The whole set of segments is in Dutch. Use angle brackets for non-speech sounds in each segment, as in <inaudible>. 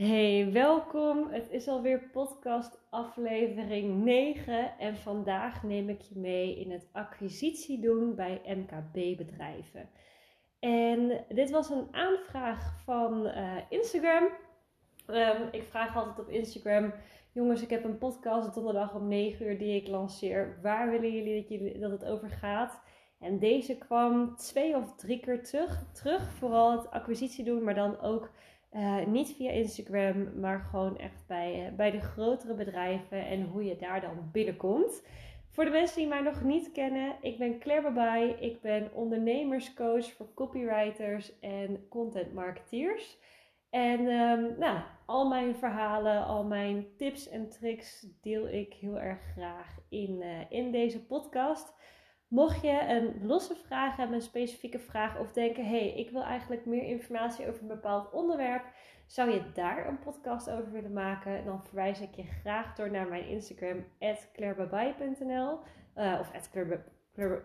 Hey, welkom. Het is alweer podcast aflevering 9 en vandaag neem ik je mee in het acquisitie doen bij MKB bedrijven. En dit was een aanvraag van uh, Instagram. Um, ik vraag altijd op Instagram, jongens, ik heb een podcast donderdag om 9 uur die ik lanceer. Waar willen jullie dat, dat het over gaat? En deze kwam twee of drie keer terug. terug. Vooral het acquisitie doen, maar dan ook uh, niet via Instagram, maar gewoon echt bij, uh, bij de grotere bedrijven en hoe je daar dan binnenkomt. Voor de mensen die mij nog niet kennen, ik ben Claire Babai. Ik ben ondernemerscoach voor copywriters en content marketeers. En um, nou, al mijn verhalen, al mijn tips en tricks deel ik heel erg graag in, uh, in deze podcast. Mocht je een losse vraag hebben, een specifieke vraag of denken: hé, hey, ik wil eigenlijk meer informatie over een bepaald onderwerp, zou je daar een podcast over willen maken? Dan verwijs ik je graag door naar mijn Instagram, clairebabai.nl uh, of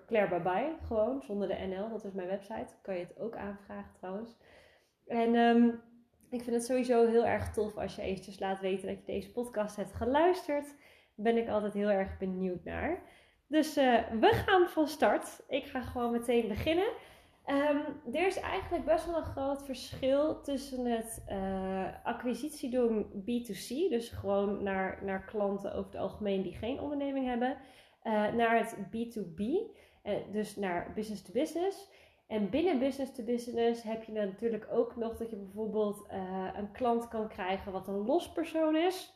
clairebabai, gewoon zonder de NL, dat is mijn website. Kan je het ook aanvragen trouwens. En um, ik vind het sowieso heel erg tof als je eventjes laat weten dat je deze podcast hebt geluisterd. Ben ik altijd heel erg benieuwd naar. Dus uh, we gaan van start. Ik ga gewoon meteen beginnen. Um, er is eigenlijk best wel een groot verschil tussen het uh, acquisitie doen B2C, dus gewoon naar, naar klanten over het algemeen die geen onderneming hebben, uh, naar het B2B, dus naar business to business. En binnen business to business heb je natuurlijk ook nog dat je bijvoorbeeld een klant kan krijgen wat een lospersoon is.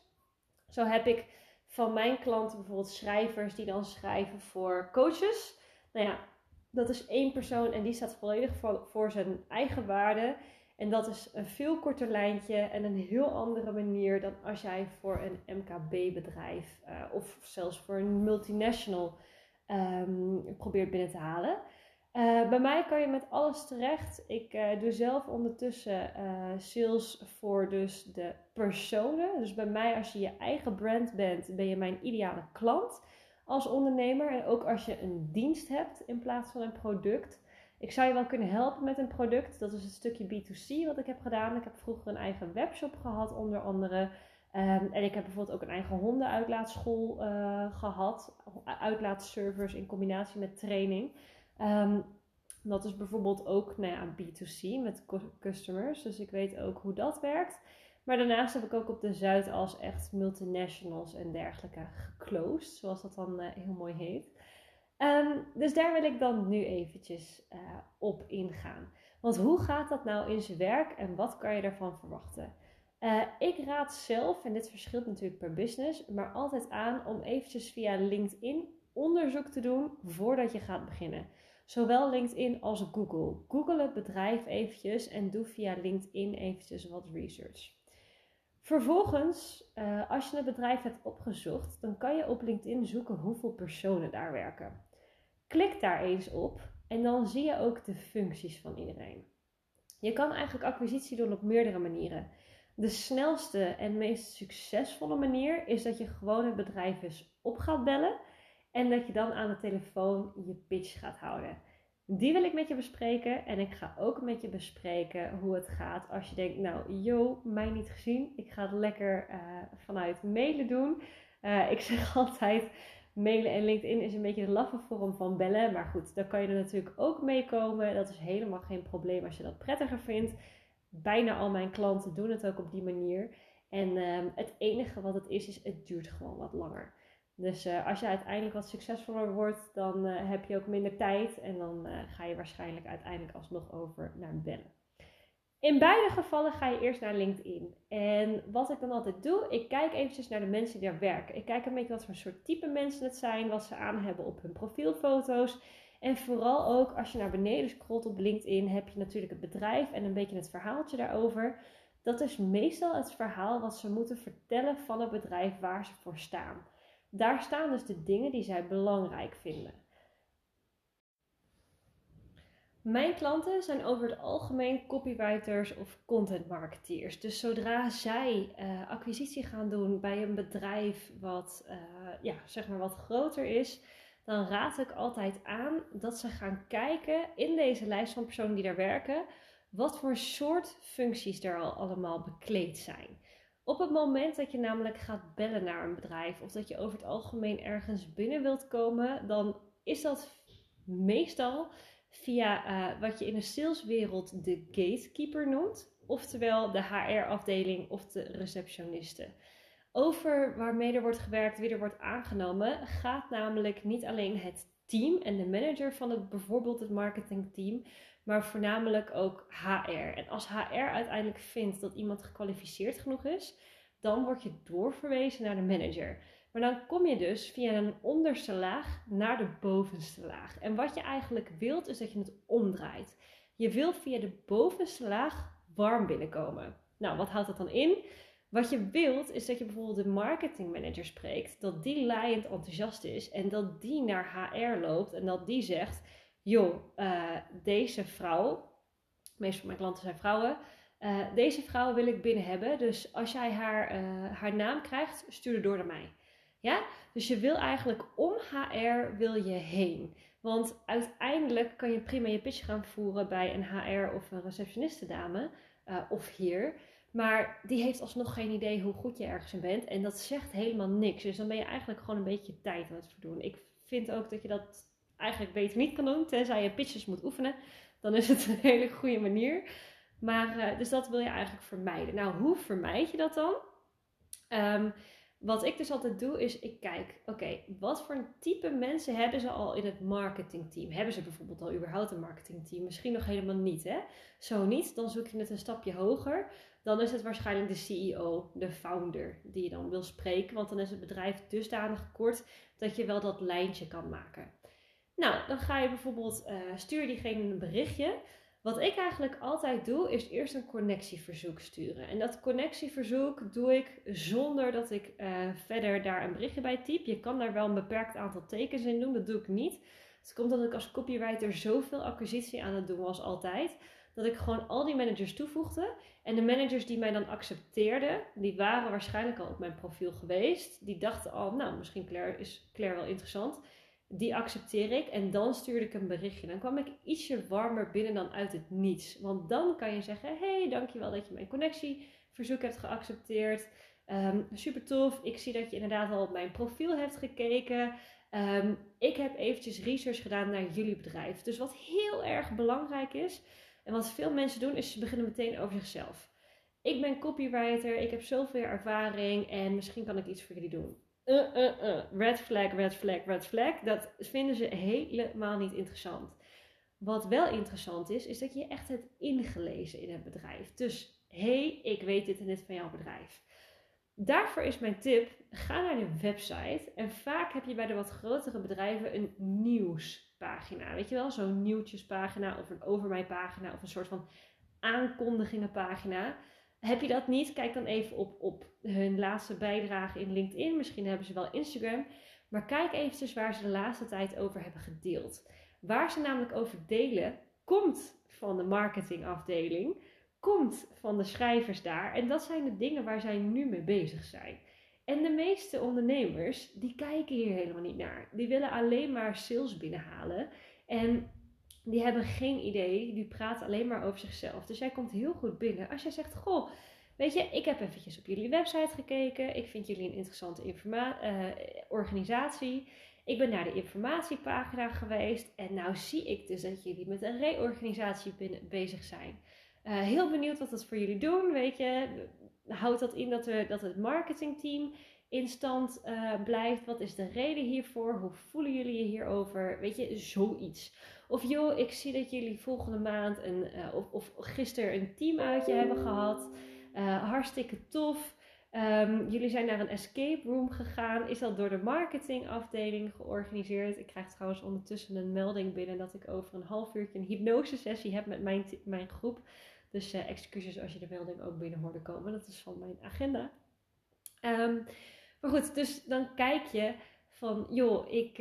Zo heb ik van mijn klanten bijvoorbeeld schrijvers die dan schrijven voor coaches. Nou ja, dat is één persoon en die staat volledig voor, zijn eigen waarde. En dat is een veel korter lijntje en een heel andere manier dan als jij voor een MKB-bedrijf uh, of zelfs voor een multinational um, probeert binnen te halen. Uh, bij mij kan je met alles terecht. Ik uh, doe zelf ondertussen uh, sales voor dus de personen. Dus bij mij als je je eigen brand bent, ben je mijn ideale klant als ondernemer. En ook als je een dienst hebt in plaats van een product. Ik zou je wel kunnen helpen met een product. Dat is het stukje B2C wat ik heb gedaan. Ik heb vroeger een eigen webshop gehad onder andere. Um, en ik heb bijvoorbeeld ook een eigen hondenuitlaatschool gehad. Uitlaatservers in combinatie met training. Um, dat is bijvoorbeeld ook nou ja, B2C met customers. Dus ik weet ook hoe dat werkt. Maar daarnaast heb ik ook op de Zuidas echt multinationals en dergelijke geclosed. Zoals dat dan uh, heel mooi heet. Um, dus daar wil ik dan nu eventjes uh, op ingaan. Want hoe gaat dat nou in zijn werk en wat kan je daarvan verwachten? Uh, ik raad zelf, en dit verschilt natuurlijk per business, maar altijd aan om eventjes via LinkedIn onderzoek te doen voordat je gaat beginnen. Zowel LinkedIn als Google. Google het bedrijf eventjes en doe via LinkedIn eventjes wat research. Vervolgens, uh, als je het bedrijf hebt opgezocht, dan kan je op LinkedIn zoeken hoeveel personen daar werken. Klik daar eens op en dan zie je ook de functies van iedereen. Je kan eigenlijk acquisitie doen op meerdere manieren. De snelste en meest succesvolle manier is dat je gewoon het bedrijf eens op gaat bellen en dat je dan aan de telefoon je pitch gaat houden. Die wil ik met je bespreken. En ik ga ook met je bespreken hoe het gaat als je denkt, nou, yo, mij niet gezien. Ik ga het lekker uh, vanuit mailen doen. Uh, ik <laughs> zeg altijd, mailen en LinkedIn is een beetje de laffe vorm van bellen. Maar goed, daar kan je er natuurlijk ook mee komen. Dat is helemaal geen probleem als je dat prettiger vindt. Bijna al mijn klanten doen het ook op die manier. En uh, het enige wat het is, is het duurt gewoon wat langer. Dus uh, als je uiteindelijk wat succesvoller wordt, dan uh, heb je ook minder tijd en dan uh, ga je waarschijnlijk uiteindelijk alsnog over naar bellen. In beide gevallen ga je eerst naar LinkedIn. En wat ik dan altijd doe, ik kijk eventjes naar de mensen die daar werken. Ik kijk een beetje wat voor soort type mensen het zijn, wat ze aan hebben op hun profielfoto's. En vooral ook als je naar beneden scrolt op LinkedIn, heb je natuurlijk het bedrijf en een beetje het verhaaltje daarover. Dat is meestal het verhaal wat ze moeten vertellen van het bedrijf waar ze voor staan. Daar staan dus de dingen die zij belangrijk vinden. Mijn klanten zijn over het algemeen copywriters of content marketeers. Dus zodra zij uh, acquisitie gaan doen bij een bedrijf wat, uh, ja, zeg maar wat groter is, dan raad ik altijd aan dat ze gaan kijken in deze lijst van personen die daar werken, wat voor soort functies er al allemaal bekleed zijn. Op het moment dat je namelijk gaat bellen naar een bedrijf of dat je over het algemeen ergens binnen wilt komen, dan is dat meestal via uh, wat je in de saleswereld de gatekeeper noemt, oftewel de HR-afdeling of de receptionisten. Over waarmee er wordt gewerkt, wie er wordt aangenomen, gaat namelijk niet alleen het team en de manager van het, bijvoorbeeld het marketingteam, maar voornamelijk ook HR. En als HR uiteindelijk vindt dat iemand gekwalificeerd genoeg is, dan word je doorverwezen naar de manager. Maar dan kom je dus via een onderste laag naar de bovenste laag. En wat je eigenlijk wilt is dat je het omdraait. Je wilt via de bovenste laag warm binnenkomen. Nou, wat houdt dat dan in? Wat je wilt is dat je bijvoorbeeld de marketingmanager spreekt, dat die laaiend enthousiast is en dat die naar HR loopt en dat die zegt: Joh, uh, deze vrouw, meestal van mijn klanten zijn vrouwen, uh, deze vrouw wil ik binnen hebben. Dus als jij haar, uh, haar naam krijgt, stuur er door naar mij. Ja? Dus je wil eigenlijk om HR wil je heen. Want uiteindelijk kan je prima je pitch gaan voeren bij een HR of een receptionistendame uh, of hier. Maar die heeft alsnog geen idee hoe goed je ergens in bent. En dat zegt helemaal niks. Dus dan ben je eigenlijk gewoon een beetje tijd aan het verdoen. Ik vind ook dat je dat eigenlijk beter niet kan doen. Tenzij je pitches moet oefenen. Dan is het <laughs> een hele goede manier. Maar, uh, dus dat wil je eigenlijk vermijden. Nou, hoe vermijd je dat dan? Um, wat ik dus altijd doe, is ik kijk, oké, wat voor type mensen hebben ze al in het marketingteam? Hebben ze bijvoorbeeld al überhaupt een marketingteam? Misschien nog helemaal niet, hè? Zo niet, dan zoek je het een stapje hoger. Dan is het waarschijnlijk de CEO, de founder, die je dan wil spreken. Want dan is het bedrijf dusdanig kort dat je wel dat lijntje kan maken. Nou, dan ga je bijvoorbeeld, uh, stuur diegene een berichtje. Wat ik eigenlijk altijd doe, is eerst een connectieverzoek sturen. En dat connectieverzoek doe ik zonder dat ik uh, verder daar een berichtje bij typ. Je kan daar wel een beperkt aantal tekens in doen, dat doe ik niet. Het komt omdat ik als copywriter zoveel acquisitie aan het doen was altijd. Dat ik gewoon al die managers toevoegde. En de managers die mij dan accepteerden, die waren waarschijnlijk al op mijn profiel geweest. Die dachten al, nou misschien Claire, is Claire wel interessant die accepteer ik. En dan stuurde ik een berichtje. Dan kwam ik ietsje warmer binnen dan uit het niets. Want dan kan je zeggen: hey, dankjewel dat je mijn connectieverzoek hebt geaccepteerd. Um, super tof. Ik zie dat je inderdaad al op mijn profiel hebt gekeken. Um, ik heb eventjes research gedaan naar jullie bedrijf. Dus wat heel erg belangrijk is, en wat veel mensen doen, is ze beginnen meteen over zichzelf. Ik ben copywriter, ik heb zoveel ervaring en misschien kan ik iets voor jullie doen uh, uh, uh, red flag, red flag, red flag. Dat vinden ze helemaal niet interessant. Wat wel interessant is, is dat je echt hebt ingelezen in het bedrijf. Dus, hey, ik weet dit en dit van jouw bedrijf. Daarvoor is mijn tip, ga naar de website. En vaak heb je bij de wat grotere bedrijven een nieuwspagina. Weet je wel, zo'n nieuwtjespagina of een over mij pagina of een soort van aankondigingenpagina. Heb je dat niet? Kijk dan even op, op hun laatste bijdrage in LinkedIn. Misschien hebben ze wel Instagram. Maar kijk eventjes waar ze de laatste tijd over hebben gedeeld. Waar ze namelijk over delen, komt van de marketingafdeling, komt van de schrijvers daar. En dat zijn de dingen waar zij nu mee bezig zijn. En de meeste ondernemers, die kijken hier helemaal niet naar. Die willen alleen maar sales binnenhalen. En die hebben geen idee, die praten alleen maar over zichzelf. Dus jij komt heel goed binnen als jij zegt: Goh, weet je, ik heb eventjes op jullie website gekeken. Ik vind jullie een interessante uh, organisatie. Ik ben naar de informatiepagina geweest en nou zie ik dus dat jullie met een reorganisatie bezig zijn. Uh, heel benieuwd wat dat voor jullie doen, weet je. Houdt dat in dat, we, dat het marketingteam in stand uh, blijft? Wat is de reden hiervoor? Hoe voelen jullie je hierover? Weet je, zoiets. Of joh, ik zie dat jullie volgende maand een, uh, of, of gisteren een teamuitje hebben gehad. Uh, hartstikke tof. Um, jullie zijn naar een escape room gegaan. Is dat door de marketingafdeling georganiseerd? Ik krijg trouwens ondertussen een melding binnen dat ik over een half uurtje een hypnose sessie heb met mijn, mijn groep. Dus uh, excuses als je de melding ook binnen hoorde komen. Dat is van mijn agenda. Um, maar goed, dus dan kijk je van, joh, ik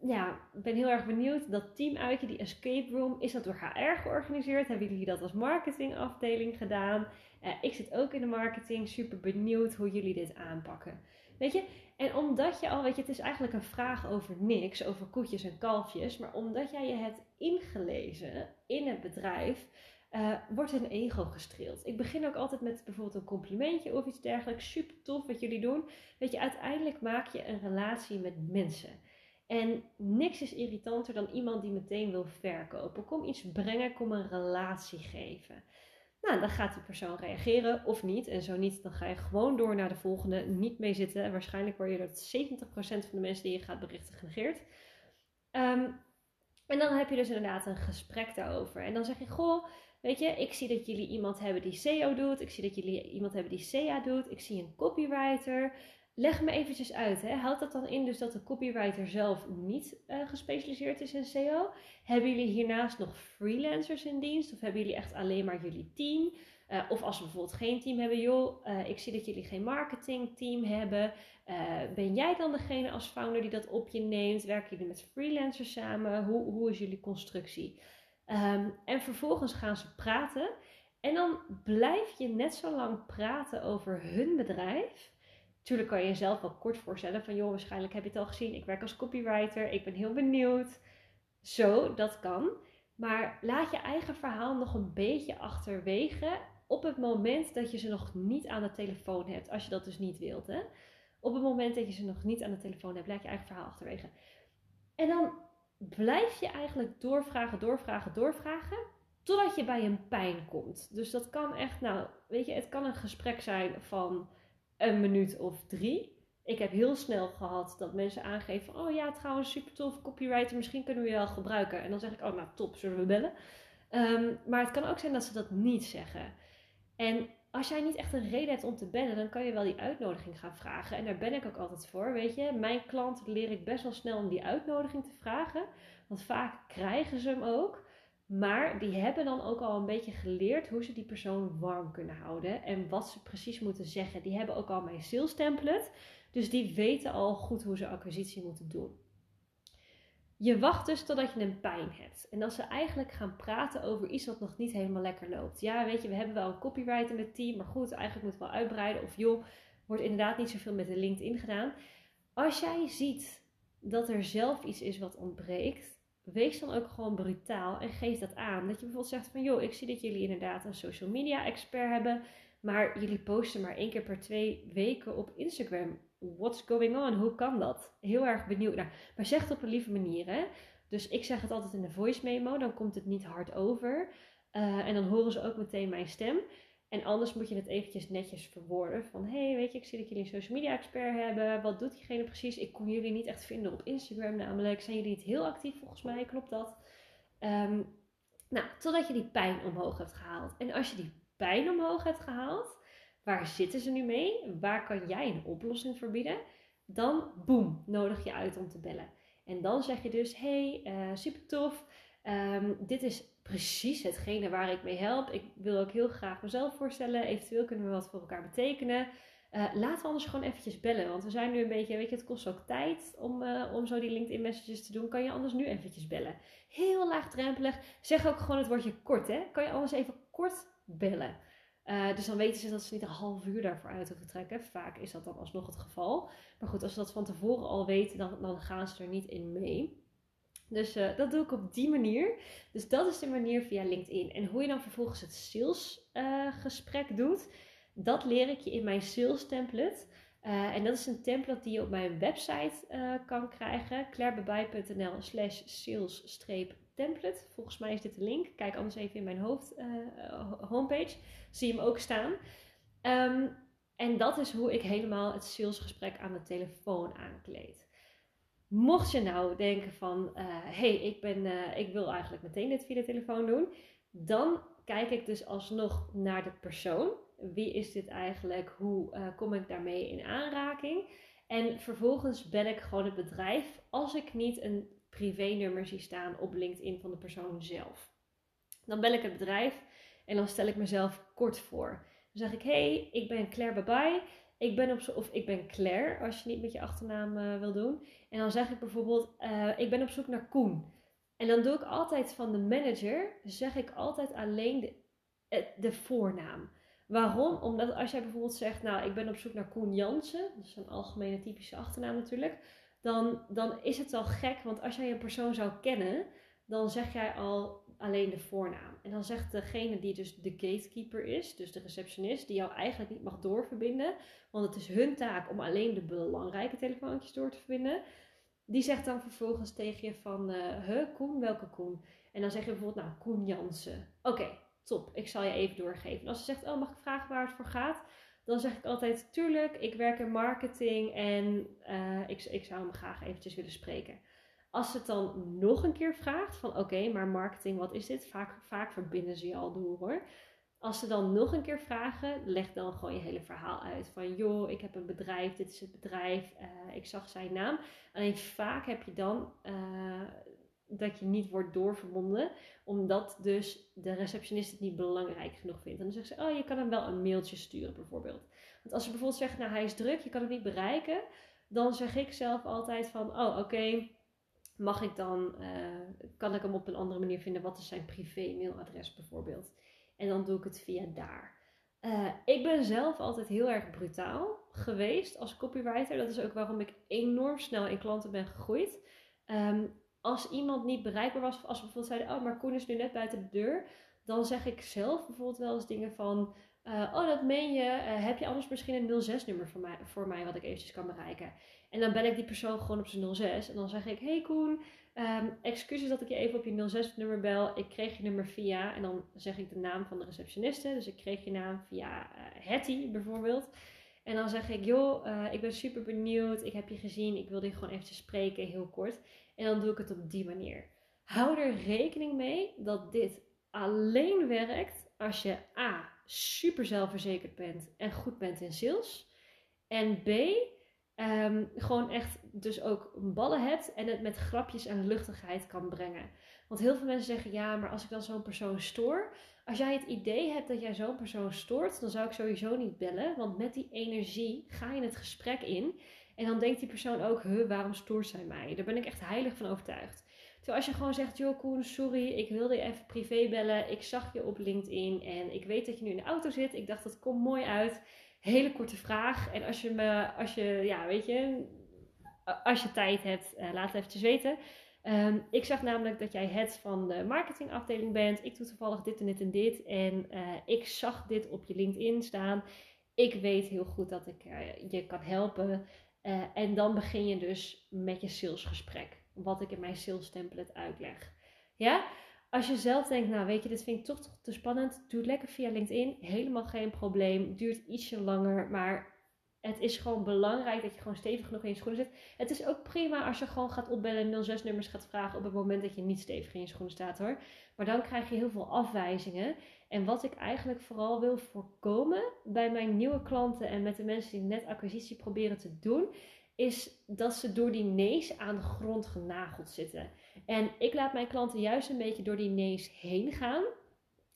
ja, ben heel erg benieuwd. Dat teamuitje, die escape room, is dat door HR georganiseerd? Hebben jullie dat als marketingafdeling gedaan? Uh, ik zit ook in de marketing, super benieuwd hoe jullie dit aanpakken. Weet je, en omdat je al, weet je, het is eigenlijk een vraag over niks, over koetjes en kalfjes, maar omdat jij je hebt ingelezen in het bedrijf, uh, wordt een ego gestreeld. Ik begin ook altijd met bijvoorbeeld een complimentje of iets dergelijks. Super tof wat jullie doen. Weet je, uiteindelijk maak je een relatie met mensen. En niks is irritanter dan iemand die meteen wil verkopen. Kom iets brengen, kom een relatie geven. Nou, dan gaat die persoon reageren of niet. En zo niet, dan ga je gewoon door naar de volgende. Niet mee zitten. En waarschijnlijk word je door 70% van de mensen die je gaat berichten genegeerd. Um, en dan heb je dus inderdaad een gesprek daarover. En dan zeg je, goh, weet je, ik zie dat jullie iemand hebben die SEO doet. Ik zie dat jullie iemand hebben die SEA doet. Ik zie een copywriter. Leg me eventjes uit. Hè. Houdt dat dan in dus dat de copywriter zelf niet uh, gespecialiseerd is in SEO? Hebben jullie hiernaast nog freelancers in dienst? Of hebben jullie echt alleen maar jullie team? Uh, of als we bijvoorbeeld geen team hebben, joh, uh, ik zie dat jullie geen marketingteam hebben. ben jij dan degene als founder die dat op je neemt? Werken jullie met freelancers samen? Hoe, hoe is jullie constructie? Um, en vervolgens gaan ze praten. En dan blijf je net zo lang praten over hun bedrijf Tuurlijk kan je jezelf wel kort voorstellen van, joh, waarschijnlijk heb je het al gezien. Ik werk als copywriter, ik ben heel benieuwd. Zo, dat kan. Maar laat je eigen verhaal nog een beetje achterwege op het moment dat je ze nog niet aan de telefoon hebt. Als je dat dus niet wilt. Hè? Op het moment dat je ze nog niet aan de telefoon hebt, laat je eigen verhaal achterwege. En dan blijf je eigenlijk doorvragen, doorvragen, doorvragen. Totdat je bij een pijn komt. Dus dat kan echt, nou, weet je, het kan een gesprek zijn van een minuut of drie. Ik heb heel snel gehad dat mensen aangeven: Oh ja, trouwens, super tof, copywriter, misschien kunnen we je wel gebruiken. En dan zeg ik: Oh, nou top, zullen we bellen? Um, maar het kan ook zijn dat ze dat niet zeggen. En als jij niet echt een reden hebt om te bellen, dan kan je wel die uitnodiging gaan vragen. En daar ben ik ook altijd voor. Weet je, mijn klanten leer ik best wel snel om die uitnodiging te vragen. Want vaak krijgen ze hem ook. Maar die hebben dan ook al een beetje geleerd hoe ze die persoon warm kunnen houden en wat ze precies moeten zeggen. Die hebben ook al mijn sales template, dus die weten al goed hoe ze acquisitie moeten doen. Je wacht dus totdat je een pijn hebt. En als ze eigenlijk gaan praten over iets wat nog niet helemaal lekker loopt. Ja, weet je, we hebben wel een copywriter met team, maar goed, eigenlijk moeten we wel uitbreiden. Of joh, wordt inderdaad niet zoveel met de LinkedIn gedaan. Als jij ziet dat er zelf iets is wat ontbreekt, wees dan ook gewoon brutaal en geef dat aan. Dat je bijvoorbeeld zegt van, joh, ik zie dat jullie inderdaad een social media expert hebben, maar jullie posten maar één keer per twee weken op Instagram. What's going on? Hoe kan dat? Heel erg benieuwd naar. Maar zeg het op een lieve manier, hè? Dus ik zeg het altijd in de voice memo, dan komt het niet hard over. Uh, en dan horen ze ook meteen mijn stem. En anders moet je het eventjes netjes verwoorden. Van, hey, weet je, ik zie dat jullie een social media expert hebben. Wat doet diegene precies? Ik kon jullie niet echt vinden op Instagram namelijk. Zijn jullie niet heel actief volgens mij? Klopt dat? Um, nou, totdat je die pijn omhoog hebt gehaald. En als je die pijn omhoog hebt gehaald, waar zitten ze nu mee? Waar kan jij een oplossing voor bieden? Dan, boem, nodig je uit om te bellen. En dan zeg je dus, hey, uh, super tof. Um, dit is precies hetgene waar ik mee help. Ik wil ook heel graag mezelf voorstellen. Eventueel kunnen we wat voor elkaar betekenen. Uh, laten we anders gewoon eventjes bellen. Want we zijn nu een beetje, weet je, het kost ook tijd om, uh, om zo die LinkedIn messages te doen. Kan je anders nu eventjes bellen? Heel laagdrempelig. Zeg ook gewoon het woordje kort, hè? Kan je anders even kort bellen? Uh, dus dan weten ze dat ze niet een half uur daarvoor uit hoeven trekken. Vaak is dat dan alsnog het geval. Maar goed, als ze dat van tevoren al weten, dan, dan gaan ze er niet in mee. Dus uh, dat doe ik op die manier. Dus dat is de manier via LinkedIn. En hoe je dan vervolgens het salesgesprek uh, doet, dat leer ik je in mijn sales template. Uh, en dat is een template die je op mijn website kan krijgen. clairebebij.nl slash sales-template. Volgens mij is dit de link. Kijk anders even in mijn hoofd, homepage. Zie je hem ook staan. Um, en dat is hoe ik helemaal het salesgesprek aan de telefoon aankleed. Mocht je nou denken van, hé, uh, hey, ik, ben, uh, ik wil eigenlijk meteen dit via de telefoon doen, dan kijk ik dus alsnog naar de persoon. Wie is dit eigenlijk? Hoe uh, kom ik daarmee in aanraking? En vervolgens bel ik gewoon het bedrijf als ik niet een privé-nummer zie staan op LinkedIn van de persoon zelf. Dan bel ik het bedrijf en dan stel ik mezelf kort voor. Dan zeg ik: Hey, ik ben Claire Babai. Ik ben op of ik ben Claire, als je niet met je achternaam uh, wil doen. En dan zeg ik bijvoorbeeld, uh, ik ben op zoek naar Koen. En dan doe ik altijd van de manager, zeg ik altijd alleen de, eh, de voornaam. Waarom? Omdat als jij bijvoorbeeld zegt, nou, ik ben op zoek naar Koen Jansen, dat is een algemene typische achternaam natuurlijk, dan, dan is het al gek, want als jij een persoon zou kennen, dan zeg jij al alleen de voornaam. En dan zegt degene die dus de gatekeeper is, dus de receptionist, die jou eigenlijk niet mag doorverbinden, want het is hun taak om alleen de belangrijke telefoontjes door te verbinden. Die zegt dan vervolgens tegen je van, uh, Koen, welke Koen? En dan zeg je bijvoorbeeld, nou, Koen Jansen. Oké, top, ik zal je even doorgeven. En als ze zegt, oh, mag ik vragen waar het voor gaat? Dan zeg ik altijd, tuurlijk, ik werk in marketing en uh, ik, ik zou hem graag eventjes willen spreken. Als ze het dan nog een keer vraagt van oké, maar marketing, wat is dit? Vaak, vaak verbinden ze je al door hoor. Als ze dan nog een keer vragen, leg dan gewoon je hele verhaal uit. Van joh, ik heb een bedrijf, dit is het bedrijf, uh, ik zag zijn naam. Alleen vaak heb je dan uh, dat je niet wordt doorverbonden, omdat dus de receptionist het niet belangrijk genoeg vindt. En dan zegt ze, oh je kan hem wel een mailtje sturen bijvoorbeeld. Want als ze bijvoorbeeld zegt, nou hij is druk, je kan hem niet bereiken. Dan zeg ik zelf altijd van, oh oké, mag ik dan, uh, kan ik hem op een andere manier vinden? Wat is zijn privé mailadres bijvoorbeeld? En dan doe ik het via daar. Uh, ik ben zelf altijd heel erg brutaal geweest als copywriter. Dat is ook waarom ik enorm snel in klanten ben gegroeid. Um, als iemand niet bereikbaar was, als we bijvoorbeeld zeiden: Oh, maar Koen is nu net buiten de deur. Dan zeg ik zelf bijvoorbeeld wel eens dingen van: uh, Oh, dat meen je. Heb je anders misschien een 06-nummer voor mij, voor mij wat ik eventjes kan bereiken? En dan ben ik die persoon gewoon op zijn 06. En dan zeg ik: Hey Koen, um, excuses dat ik je even op je 06-nummer bel. Ik kreeg je nummer via. En dan zeg ik de naam van de receptioniste. Dus ik kreeg je naam via uh, Hetty bijvoorbeeld. En dan zeg ik: Joh, uh, ik ben super benieuwd. Ik heb je gezien. Ik wilde je gewoon eventjes spreken, heel kort. En dan doe ik het op die manier. Hou er rekening mee dat dit alleen werkt als je A. super zelfverzekerd bent en goed bent in sales. En B. Um, gewoon echt dus ook ballen hebt en het met grapjes en luchtigheid kan brengen. Want heel veel mensen zeggen, ja, maar als ik dan zo'n persoon stoor. Als jij het idee hebt dat jij zo'n persoon stoort, dan zou ik sowieso niet bellen. Want met die energie ga je het gesprek in. En dan denkt die persoon ook, huh, waarom stoort zij mij? Daar ben ik echt heilig van overtuigd. Terwijl als je gewoon zegt, joh Koen, sorry, ik wilde je even privé bellen. Ik zag je op LinkedIn en ik weet dat je nu in de auto zit. Ik dacht, dat komt mooi uit. Hele korte vraag. En als je me, als je, ja, weet je, als je tijd hebt, uh, laat het eventjes weten. Um, ik zag namelijk dat jij het van de marketingafdeling bent. Ik doe toevallig dit en dit en dit. En uh, ik zag dit op je LinkedIn staan. Ik weet heel goed dat ik uh, je kan helpen. En dan begin je dus met je salesgesprek. Wat ik in mijn sales template uitleg. Ja? Als je zelf denkt, nou weet je, dit vind ik toch, toch te spannend. Doe het lekker via LinkedIn. Helemaal geen probleem. Duurt ietsje langer. Maar het is gewoon belangrijk dat je gewoon stevig genoeg in je schoenen zit. Het is ook prima als je gewoon gaat opbellen en 06 nummers gaat vragen op het moment dat je niet stevig in je schoenen staat hoor. Maar dan krijg je heel veel afwijzingen. En wat ik eigenlijk vooral wil voorkomen bij mijn nieuwe klanten en met de mensen die net acquisitie proberen te doen, is dat ze door die nee's aan de grond genageld zitten. En ik laat mijn klanten juist een beetje door die nee's heen gaan.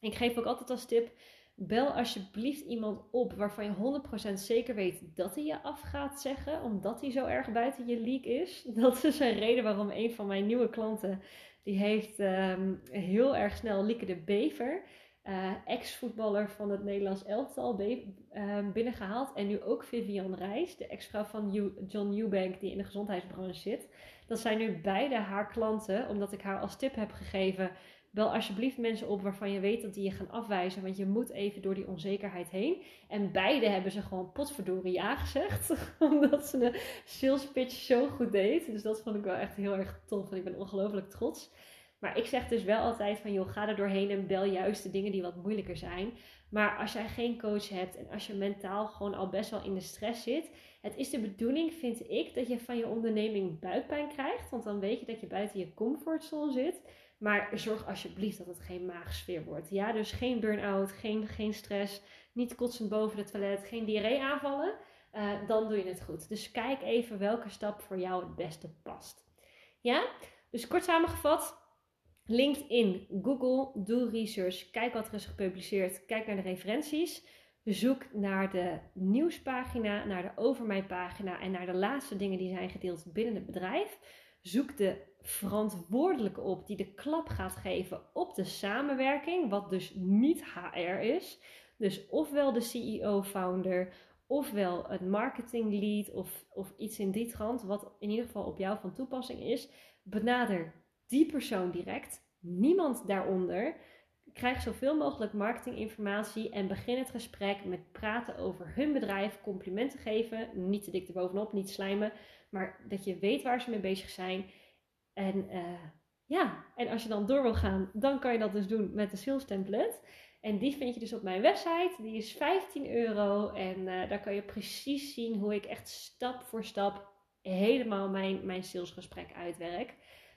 Ik geef ook altijd als tip: bel alsjeblieft iemand op waarvan je 100% zeker weet dat hij je af gaat zeggen, omdat hij zo erg buiten je leak is. <laughs> Dat is een reden waarom een van mijn nieuwe klanten, die heeft um, heel erg snel Lieke de Bever uh, ex-voetballer van het Nederlands elftal uh, binnengehaald. En nu ook Vivian Reis, de ex-vrouw van John Eubank, die in de gezondheidsbranche zit. Dat zijn nu beide haar klanten, omdat ik haar als tip heb gegeven. Bel alsjeblieft mensen op waarvan je weet dat die je gaan afwijzen. Want je moet even door die onzekerheid heen. En beide hebben ze gewoon potverdorie ja gezegd. <laughs> omdat ze de sales pitch zo goed deed. Dus dat vond ik wel echt heel erg tof. En ik ben ongelooflijk trots. Maar ik zeg dus wel altijd van, joh, ga er doorheen en bel juist de dingen die wat moeilijker zijn. Maar als jij geen coach hebt en als je mentaal gewoon al best wel in de stress zit, het is de bedoeling, vind ik, dat je van je onderneming buikpijn krijgt. Want dan weet je dat je buiten je comfortzone zit. Maar zorg alsjeblieft dat het geen maagsfeer wordt. Ja, dus geen burn-out, geen, geen stress, niet kotsend boven het toilet, geen diarree aanvallen. Uh, dan doe je het goed. Dus kijk even welke stap voor jou het beste past. Ja, dus kort samengevat, LinkedIn, Google, doe research, kijk wat er is gepubliceerd, kijk naar de referenties. Zoek naar de nieuwspagina, naar de over mij pagina en naar de laatste dingen die zijn gedeeld binnen het bedrijf. Zoek de verantwoordelijke op die de klap gaat geven op de samenwerking, wat dus niet HR is. Dus ofwel de CEO-founder, ofwel het marketing lead of, of iets in die trant, wat in ieder geval op jou van toepassing is. Benader die persoon direct. niemand daaronder. Krijg zoveel mogelijk marketinginformatie en begin het gesprek met praten over hun bedrijf, complimenten geven, niet te dik erbovenop, niet slijmen, maar dat je weet waar ze mee bezig zijn. En uh, ja, en als je dan door wil gaan, dan kan je dat dus doen met de sales template. En die vind je dus op mijn website. Die is 15 euro. En uh, daar kan je precies zien hoe ik echt stap voor stap helemaal mijn, mijn salesgesprek uitwerk.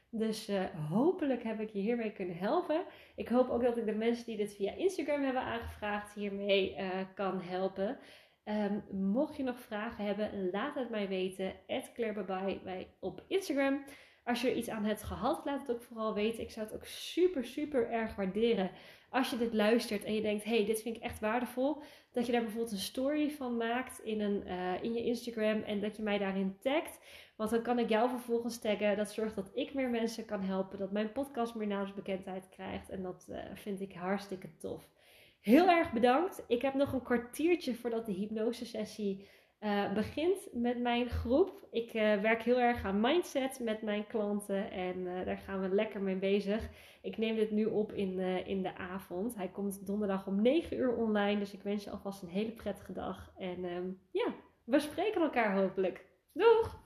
Dus uh, hopelijk heb ik je hiermee kunnen helpen. Ik hoop ook dat ik de mensen die dit via Instagram hebben aangevraagd hiermee uh, kan helpen. Um, mocht je nog vragen hebben, laat het mij weten. Claire bij op Instagram. Als je er iets aan hebt gehad, laat het ook vooral weten. Ik zou het ook super, super erg waarderen als je dit luistert en je denkt: hey, dit vind ik echt waardevol. Dat je daar bijvoorbeeld een story van maakt in, een, uh, in je Instagram en dat je mij daarin tagt. Want dan kan ik jou vervolgens taggen. Dat zorgt dat ik meer mensen kan helpen. Dat mijn podcast meer naamsbekendheid krijgt. En dat uh, vind ik hartstikke tof. Heel erg bedankt. Ik heb nog een kwartiertje voordat de hypnose sessie uh, begint met mijn groep. Ik uh, werk heel erg aan mindset met mijn klanten en uh, daar gaan we lekker mee bezig. Ik neem dit nu op in, in de avond. Hij komt donderdag om 9 uur online, dus ik wens je alvast een hele prettige dag. En um, ja, we spreken elkaar hopelijk. Doeg!